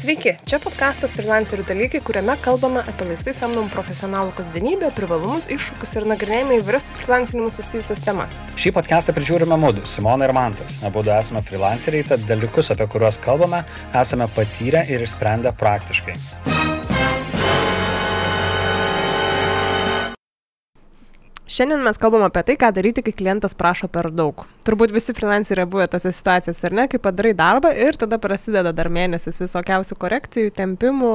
Sveiki, čia podkastas Freelancerių dalykai, kuriame kalbame apie laisvai samdomų profesionalų kasdienybę, privalumus, iššūkius ir nagrinėjame įvairias su freelancinimu susijusias temas. Šį podcastą prižiūrime mūdu, Simona ir Mantas. Abu esame freelanceriai, tad dalykus, apie kuriuos kalbame, esame patyrę ir išsprendę praktiškai. Šiandien mes kalbam apie tai, ką daryti, kai klientas prašo per daug. Turbūt visi freelanceriai yra buvę tose situacijose, ar ne, kai padarai darbą ir tada prasideda dar mėnesis visokiausių korekcijų, tempimų,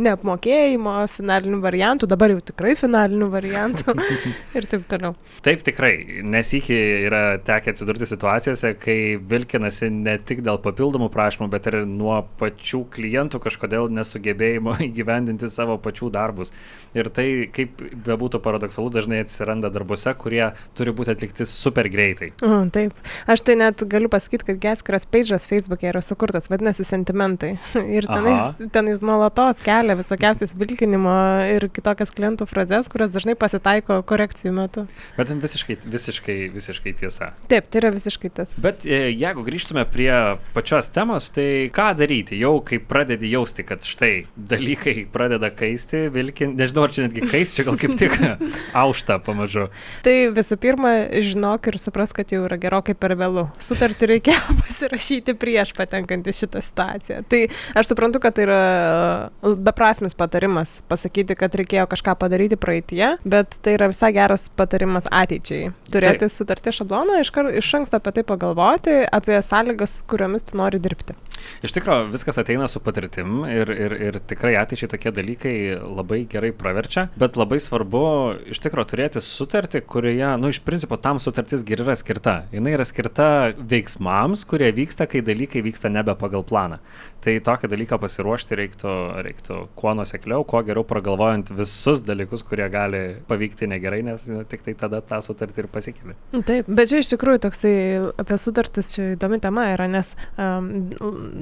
neapmokėjimo, finalinių variantų, dabar jau tikrai finalinių variantų ir taip toliau. Taip, tikrai, nes iki yra tekę atsidurti situacijose, kai vilkinasi ne tik dėl papildomų prašymų, bet ir nuo pačių klientų kažkodėl nesugebėjimo įgyvendinti savo pačių darbus. Ir tai, kaip bebūtų paradoksalu, dažnai atsiranda darbuose, kurie turi būti atlikti super greitai. O, taip. Aš tai net galiu pasakyti, kad Geskiras page'as Facebook'e yra sukurtas, vadinasi sentimentai. Ir tenais, tenais nuolatos kelia visokiausius vilkinimo ir kitokias klientų frazes, kurios dažnai pasitaiko korekcijų metu. Bet ten visiškai, visiškai, visiškai tiesa. Taip, tai yra visiškai tas. Bet e, jeigu grįžtume prie pačios temos, tai ką daryti, jau kai pradedi jausti, kad štai dalykai pradeda kaisti, vilkinti, nežinau, ar čia netgi kaisti, čia gal kaip tik aušta pamažu žodžiu. Tai visų pirma, žinok ir supras, kad jau yra gerokai per vėlų. Sutartį reikėjo pasirašyti prieš patenkant į šitą situaciją. Tai aš suprantu, kad tai yra uh, beprasmis patarimas pasakyti, kad reikėjo kažką padaryti praeitie, bet tai yra visai geras patarimas ateičiai. Turėti Taip. sutartį šabloną, iš, kar, iš anksto apie tai pagalvoti, apie sąlygas, kuriomis tu nori dirbti. Iš tikrųjų, viskas ateina su patirtim ir, ir, ir tikrai ateičiai tokie dalykai labai gerai praverčia, bet labai svarbu iš tikrųjų turėti sutartį kurioje, nu, iš principo tam sutartis ir yra skirta. Jis yra skirta veiksmams, kurie vyksta, kai dalykai vyksta nebe pagal planą. Tai tokį dalyką pasiruošti reiktų, reiktų kuo nusekliau, kuo geriau pragalvojant visus dalykus, kurie gali pavykti negerai, nes nu, tik tai tada tą sutartį ir pasikeli. Taip, bet čia iš tikrųjų toksai apie sutartis čia įdomi tema yra, nes um,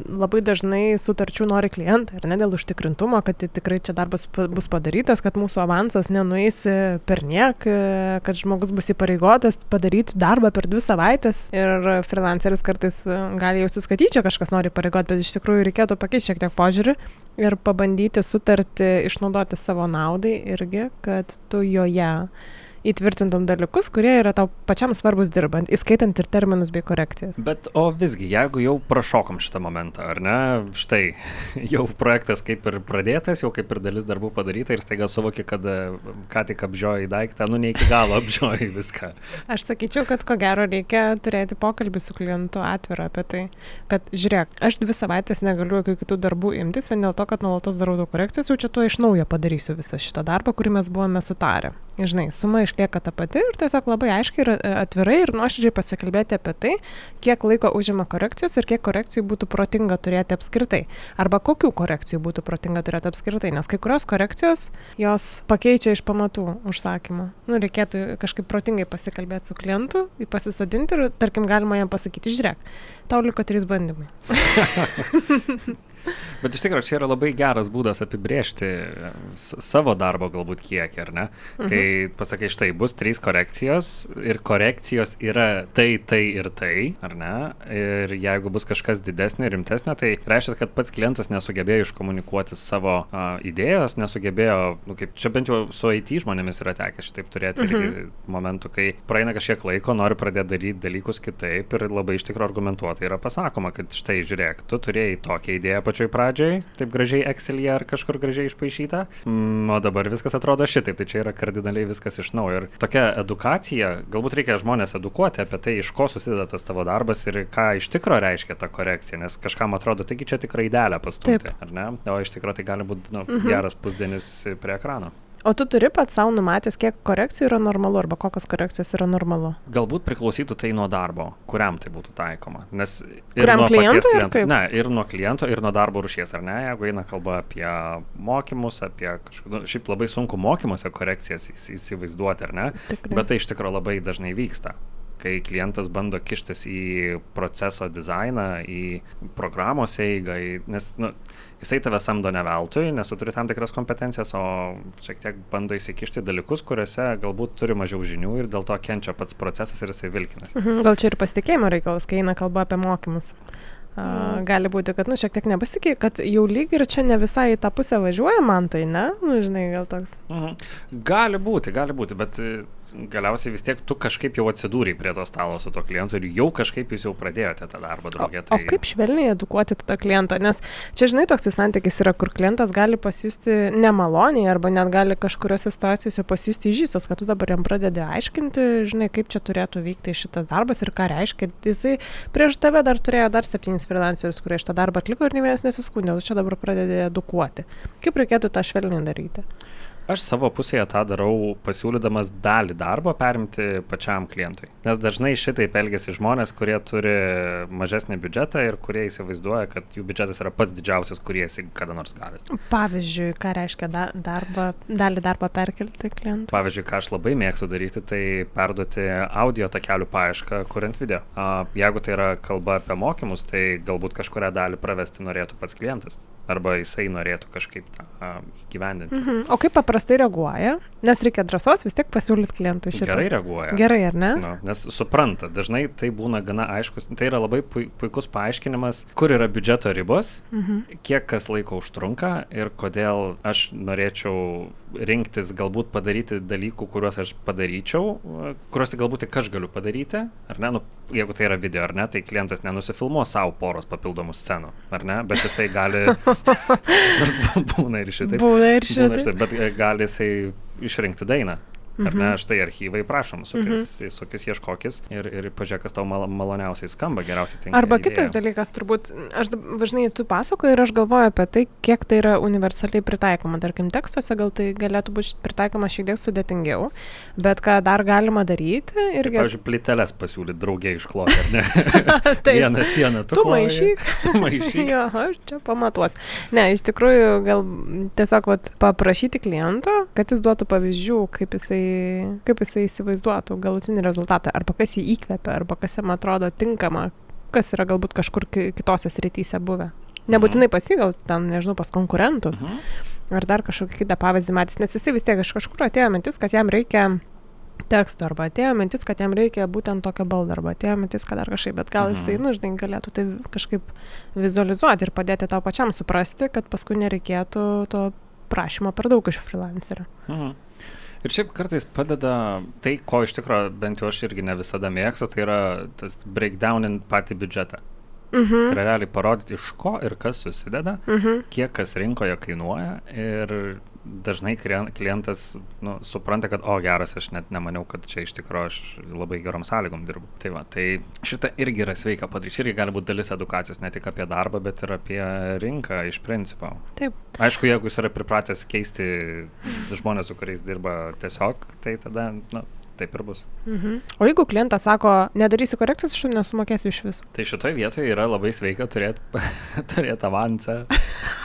labai dažnai sutarčių nori klientai ir ne dėl užtikrintumo, kad tikrai čia darbas bus padarytas, kad mūsų avansas nenueis per niek, kad žmogus bus įpareigotas padaryti darbą per dvi savaitės ir freelanceris kartais gali jausis, kad jį čia kažkas nori pareigoti, bet iš tikrųjų reikėtų pakeisti šiek tiek požiūrį ir pabandyti sutartį išnaudoti savo naudai irgi, kad tu joje įtvirtintum dalykus, kurie yra tau pačiam svarbus dirbant, įskaitant ir terminus bei korekcijas. Bet o visgi, jeigu jau prašokom šitą momentą, ar ne, štai jau projektas kaip ir pradėtas, jau kaip ir dalis darbų padaryta ir staiga suvoki, kad e, ką tik apžiojai daiktą, nu ne iki galo apžiojai viską. Aš sakyčiau, kad ko gero reikia turėti pokalbį su klientu atvirą apie tai, kad žiūrėk, aš dvi savaitės negaliu jokių kitų darbų imtis, vien dėl to, kad nuolatos darau daug korekcijas, jau čia tuo iš naujo padarysiu visą šitą darbą, kurį mes buvome sutarę. Žinai, suma išlieka ta pati ir tiesiog labai aiškiai ir e, atvirai ir nuoširdžiai pasikalbėti apie tai, kiek laiko užima korekcijos ir kiek korekcijų būtų protinga turėti apskritai. Arba kokių korekcijų būtų protinga turėti apskritai, nes kai kurios korekcijos jos pakeičia iš pamatų užsakymą. Nu, reikėtų kažkaip protingai pasikalbėti su klientu, jį pasisodinti ir, tarkim, galima jam pasakyti, žiūrėk, tau liko trys bandymai. Bet iš tikrųjų čia yra labai geras būdas apibriežti savo darbo galbūt kiekį, ar ne? Mhm. Kai pasakai, štai bus trys korekcijos ir korekcijos yra tai, tai ir tai, ar ne? Ir jeigu bus kažkas didesnė, rimtesnė, tai reiškia, kad pats klientas nesugebėjo iškomunikuoti savo uh, idėjos, nesugebėjo, nu, kaip čia bent jau su IT žmonėmis yra tekę šitaip turėti mhm. momentų, kai praeina kažkiek laiko, nori pradėti daryti dalykus kitaip ir labai iš tikrųjų argumentuotai yra pasakoma, kad štai žiūrėk, tu turėjai tokią idėją pačioj pradžioj, taip gražiai Excel'e ar kažkur gražiai išpašyta, mm, o dabar viskas atrodo šitaip, tai čia yra kardinaliai viskas iš naujo. Ir tokia edukacija, galbūt reikia žmonės edukuoti apie tai, iš ko susideda tas tavo darbas ir ką iš tikrųjų reiškia ta korekcija, nes kažkam atrodo, taigi čia tikrai idealią pastumti, ar ne? O iš tikrųjų tai gali būti nu, mhm. geras pusdienis prie ekrano. O tu turi pats savo numatęs, kiek korekcijų yra normalu arba kokios korekcijos yra normalu? Galbūt priklausytų tai nuo darbo, kuriam tai būtų taikoma. Nes ir kuriam nuo klientui, kliento, ne, ir nuo kliento, ir nuo darbo rušies, ar ne? Jeigu eina kalba apie mokymus, apie kažkokį, nu, šiaip labai sunku mokymuose korekcijas įsivaizduoti, ar ne? Tikrai. Bet tai iš tikrųjų labai dažnai vyksta kai klientas bando kištis į proceso dizainą, į programos eigą, į, nes nu, jisai tave samdo ne veltui, nes tu turi tam tikras kompetencijas, o šiek tiek bando įsikišti dalykus, kuriuose galbūt turi mažiau žinių ir dėl to kenčia pats procesas ir jisai vilkinas. Mhm, gal čia ir pasitikėjimo reikalas, kai eina kalba apie mokymus A, gali būti, kad, nu, šiek tiek nepasitikė, kad jau lyg ir čia ne visai į tą pusę važiuoja man tai, ne? Nu, žinai, gal toks. Mhm. Gali būti, gali būti, bet e, galiausiai vis tiek tu kažkaip jau atsidūrei prie to stalo su to klientu ir jau kažkaip jūs jau pradėjote tą darbą O, draugė. o kaip švelniai edukuoti tada klientą? Nes čia, žinai, toks santykis yra, kur klientas gali pasijusti nemaloniai arba net gali kažkuriuose situacijose pasijusti įžystas, kad tu dabar jam pradedi aiškinti, žinai, kaip čia turėtų vykti šitas darbas ir ką reiškia. Jisai prieš tave dar turėjo dar septynis freelancerius, kurie šitą darbą atliko ir ne vienas nesiskundė, tu čia dabar pradedi edukuoti. Kaip reikėtų tą švelniai daryti? Aš savo pusėje tą darau pasiūlydamas dalį darbo perimti pačiam klientui. Nes dažnai šitaip elgesi žmonės, kurie turi mažesnį biudžetą ir kurie įsivaizduoja, kad jų biudžetas yra pats didžiausias, kurį esi kada nors gavęs. Pavyzdžiui, ką reiškia da darbą, dalį darbą perkelti klientui? Pavyzdžiui, ką aš labai mėgstu daryti, tai perduoti audio takelių paiešką, kuriant video. A, jeigu tai yra kalba apie mokymus, tai galbūt kažkuria dalį pravesti norėtų pats klientas. Arba jisai norėtų kažkaip tą įgyvendinti. Mhm. O kaip paprastai reaguoja? Nes reikia drąsos vis tiek pasiūlyti klientui šitą. Gerai reaguoja. Gerai, ar ne? Nu, nes supranta, dažnai tai būna gana aiškus, tai yra labai pui- puikus paaiškinimas, kur yra biudžeto ribos, Mhm. kiek kas laiko užtrunka ir kodėl aš norėčiau rinktis galbūt padaryti dalykų, kuriuos aš padaryčiau, kuriuos galbūt tik aš galiu padaryti, ar ne, nu, jeigu tai yra video, ar ne, tai klientas nenusifilmuos savo poros papildomų scenų, ar ne, bet jisai gali, nors bū- būna ir šitaip, Būna ir šitai. bet e, gali jisai išrinkti dainą. Ar ne, Mhm. štai archyvai, prašom, sukis, sukis ieškokis ir, ir pažiūrėk, kas tau mal, maloniausiai skamba, geriausiai tinka. Arba idėja. kitas dalykas, turbūt, aš važinai, tu pasakoji ir aš galvoju apie tai, kiek tai yra universaliai pritaikoma. Tarkim, tekstuose gal tai galėtų būti pritaikoma šiek tiek sudėtingiau, bet ką dar galima daryti Ir, irgi... pavyzdžiui, plyteles pasiūlyti draugiai iškloti, ar ne? Taip. Vieną sieną tu. Tu maišyk. Tu maišyk. Jo, aš čia pamatuosiu. Ne, iš tikrųjų, gal tiesiog vat, paprašyti kliento, kad jis duotų pavyzdžių, kaip jisai, kaip jisai įsivaizduotų galutinį rezultatą, arba kas jį įkvepia, arba kas jam atrodo tinkama, kas yra galbūt kažkur ki- kitose srityse buvę. Nebūtinai pas jį, gal ten, nežinau, pas konkurentus, Mhm. ar dar kažkokį kitą pavyzdį matys, nes jisai vis tiek iš kažkur atėjo mintis, kad jam reikia teksto, arba atėjo mintis, kad jam reikia būtent tokio baldo, arba atėjo mintis, kad dar kažkaip, bet gal jisai, Mhm. nu, žinai, galėtų tai kažkaip vizualizuoti ir padėti tau pačiam suprasti, kad paskui nereikėtų to prašymo per daug iš freelancerio. Mhm. Ir šiaip kartais padeda tai, ko iš tikrųjų bent jau aš irgi ne visada mėgstu, tai yra tas breakdownint patį biudžetą. Tai Mhm. yra realiai parodyti, iš ko ir kas susideda, Mhm. kiek kas rinkoje kainuoja ir dažnai klien- klientas nu, supranta, kad, o geras, aš net nemaniau, kad čia iš tikrųjų aš labai gerom sąlygom dirbu. Tai va, tai šitą irgi yra sveika padaryti. Irgi gali būti dalis edukacijos ne tik apie darbą, bet ir apie rinką iš principo. Taip. Aišku, jeigu jis yra pripratęs keisti žmonės, su kuriais dirba tiesiog, tai tada, na, taip ir bus. Mhm. O jeigu klientas sako, nedarysi korekcijos, aš nesumokėsiu iš viso. Tai šitoje vietoje yra labai sveika turėti turėt avansą.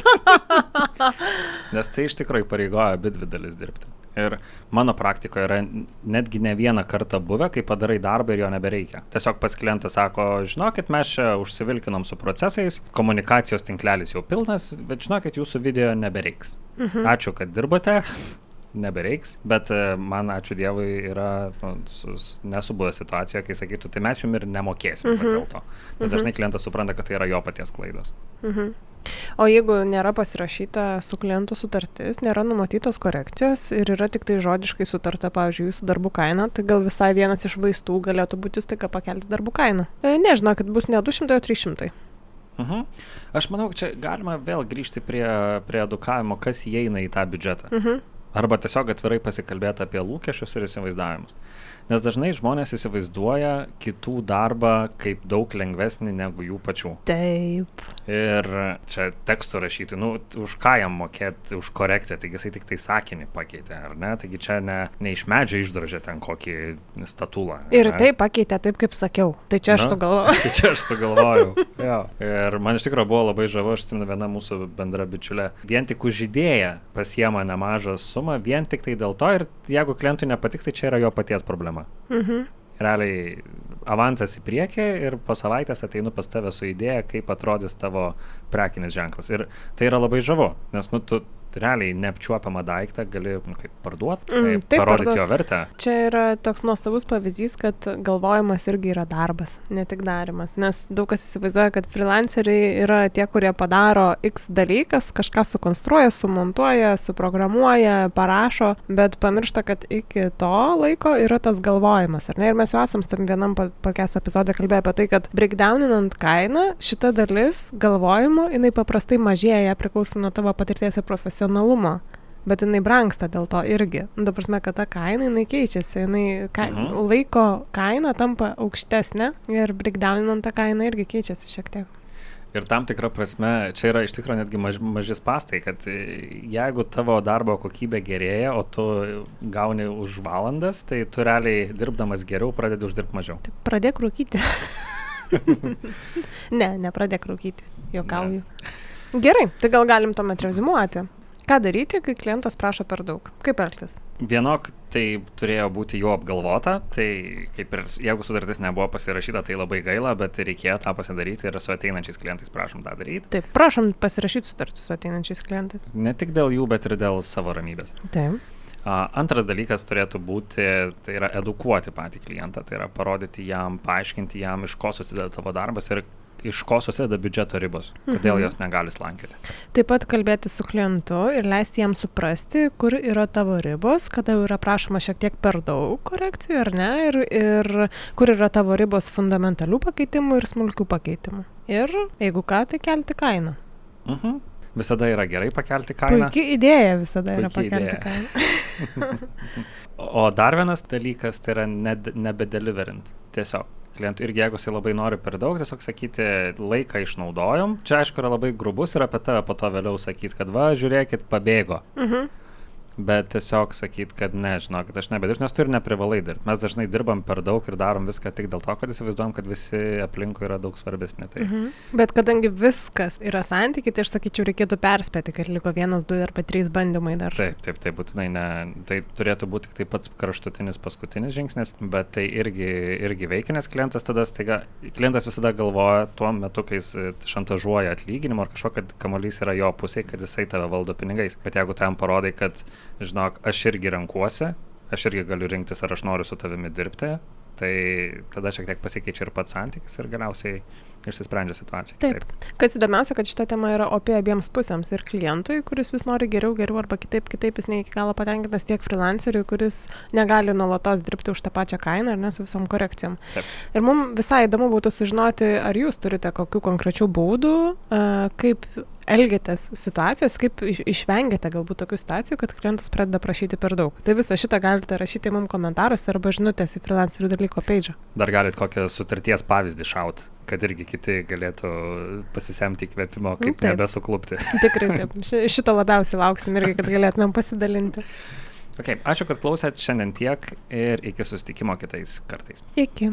Nes tai iš tikrųjų pareigoja abi dvi dalis dirbti. Ir mano praktikoje yra netgi ne vieną kartą buvę, kai padarai darbą ir jo nebereikia. Tiesiog pats klientas sako, žinokit, mes čia užsivilkinom su procesais, komunikacijos tinklelis jau pilnas, bet žinokit, jūsų video nebereiks. Mhm. Ačiū, kad dirbote. Nebereiks, bet e, man, ačiū Dievui, yra nu, su- s- nesu buvęs situacijoje, kai sakytų, tai mes jums ir nemokėsim Mhm. mhm. dėl to. Nes Mhm. dažnai klientas supranta, kad tai yra jo paties klaidos. Mhm. O jeigu nėra pasirašyta su klientu sutartis, nėra numatytos korekcijos ir yra tik tai žodiškai sutarta, pavyzdžiui, jūsų darbų kaina, tai gal visai vienas iš vaistų galėtų būti staiga pakelti darbų kainą. E, nežinau, kad bus ne 200, o 300. Mhm. Aš manau, čia galima vėl grįžti prie, prie edukavimo, kas įeina į tą biudžetą. Mhm. Arba tiesiog atvirai pasikalbėti apie lūkesčius ir įsivaizdavimus. Nes dažnai žmonės įsivaizduoja kitų darbą kaip daug lengvesnį negu jų pačių. Taip. Ir čia tekstų rašyti, nu, už ką jam mokėti, už korekciją, taigi jisai tik tai sakinį pakeitė, ar ne? Taigi čia ne, ne iš medžio išdrožė ten kokį statulą. Ir ne? tai pakeitė taip, kaip sakiau. Tai čia aš Na. sugalvojau. Tai čia aš sugalvojau. jo. Ir man iš tikrųjų buvo labai žavu, aš atsimenu viena mūsų bendra bičiulė. Vien tik už idėją pasiema nemažą sumą, vien tik tai dėl to ir jeigu klientui nepatiks, tai čia yra jo paties problema. Mhm. Realiai avansas į priekį ir po savaitės ateinu pas tave su idėja, kaip atrodys tavo prekinis ženklas. Ir tai yra labai žavu, nes nu, tu realiai neapčiuopiamą daiktą gali nu, kaip parduoti, Mm, kaip parodyti parduot. jo vertę. Čia yra toks nuostabus pavyzdys, kad galvojimas irgi yra darbas, ne tik darimas. Nes daug kas įsivaizduoja, kad freelanceriai yra tie, kurie padaro X dalykas, kažką sukonstruoja, sumontuoja, suprogramuoja, parašo, bet pamiršta, kad iki to laiko yra tas galvojimas. Ir mes jau esam tam vienam podcast epizode kalbėję apie tai, kad breakdowninant kainą, šita dalis galvojimo, jinai paprastai mažėja priklausomai nuo tavo patirties ir profesionalumo. Bet jinai brangsta dėl to irgi. Nu, ta prasme, kad ta kaina, jinai keičiasi. Jinai ka Mhm. laiko kaina tampa aukštesnė ir breakdowninant tą kainą irgi keičiasi šiek tiek. Ir tam tikrą prasme, čia yra iš tikrųjų netgi maž, maži spastai, kad e, jeigu tavo darbo kokybė gerėja, o tu gauni už valandas, tai tu realiai dirbdamas geriau pradedi uždirbti mažiau. Tai pradėk rūkyti. ne, nepradėk rūkyti. Jokauju. Gerai, tai gal galim tuomet rezumuoti. Ką daryti, kai klientas prašo per daug? Kaip elgtis? Vienok tai turėjo būti jau apgalvota, tai kaip ir jeigu sutartis nebuvo pasirašyta, tai labai gaila, bet reikėjo tą pasidaryti ir su ateinančiais klientais prašom tą daryti. Taip, prašom pasirašyti sutartį su ateinančiais klientais. Ne tik dėl jų, bet ir dėl savo ramybės. Taip. Antras dalykas turėtų būti, tai yra edukuoti patį klientą, tai yra parodyti jam, paaiškinti jam, iš ko susideda tavo darbas ir iš ko susideda biudžeto ribos, kodėl Mhm. jos negali slankioti. Taip pat kalbėti su klientu ir leisti jam suprasti, kur yra tavo ribos, kada jau yra prašoma šiek tiek per daug korekcijų ar ne, ir, ir kur yra tavo ribos fundamentalių pakeitimų ir smulkių pakeitimų. Ir jeigu ką, tai kelti kainą. Mhm. Visada yra gerai pakelti kainą. Puikiai idėja visada yra Puiki pakelti idėja. kainą. O dar vienas dalykas tai yra ned- nebedeliverint. Tiesiog. Klientui irgi jeigu jisai labai nori per daug, tiesiog sakyti, laiką išnaudojom. Čia aišku yra labai grubus ir apie tave po to vėliau sakyti, kad va, žiūrėkit, pabėgo. Mhm. Bet tiesiog sakyti, kad ne, žinokit, aš nebedirbsiu, nes tu ir neprivalai dirbti. Mes dažnai dirbam per daug ir darom viską tik dėl to, kad įsivaizduojam, kad visi aplinkui yra daug svarbesni. Tai Mhm. Bet kadangi viskas yra santykiai, tai aš sakyčiau, reikėtų perspėti, kad liko vienas, du arba trys bandymai dar. Taip, taip, taip, būtinai ne. Tai turėtų būti tik tai pats kraštutinis paskutinis žingsnis, bet tai irgi, irgi veikia, nes klientas tada staiga, klientas visada galvoja tuo metu, kai jis e, šantažuoja atlyginimą ar kažko, kad kamuolys yra jo pusėje, kad jisai tave valdo pinigais. Bet jeigu tam parodai, kad, žinok, aš irgi renkuosi, aš irgi galiu rinktis, ar aš noriu su tavimi dirbti, tai tada šiek tiek pasikeičia ir pats santykis ir galiausiai išsisprendžia situacija. Taip. Kas įdomiausia, kad šita tema yra opi abiems pusėms. Ir klientui, kuris vis nori geriau, geriau arba kitaip, kitaip jis ne iki galo patenkintas, tiek freelanceriui, kuris negali nuolatos dirbti už tą pačią kainą ar ne su visom korekcijom. Taip. Ir mums visai įdomu būtų sužinoti, ar jūs turite kokių konkrečių būdų, kaip elgiatės situacijos, kaip iš- išvengiate galbūt tokių situacijų, kad klientas pradeda prašyti per daug. Tai visą šitą galite rašyti mums komentaruose arba žinutės į freelancerių dalyko peidžą. Dar galit kokią sutarties pavyzdį šaut, kad irgi kiti galėtų pasisemti įkvėpimo, kaip taip. nebesuklupti. Tikrai taip. Ši- Šito labiausiai lauksim irgi, kad galėtumėm pasidalinti. Okay, ačiū, kad klausėt šiandien tiek ir iki susitikimo kitais kartais. Iki.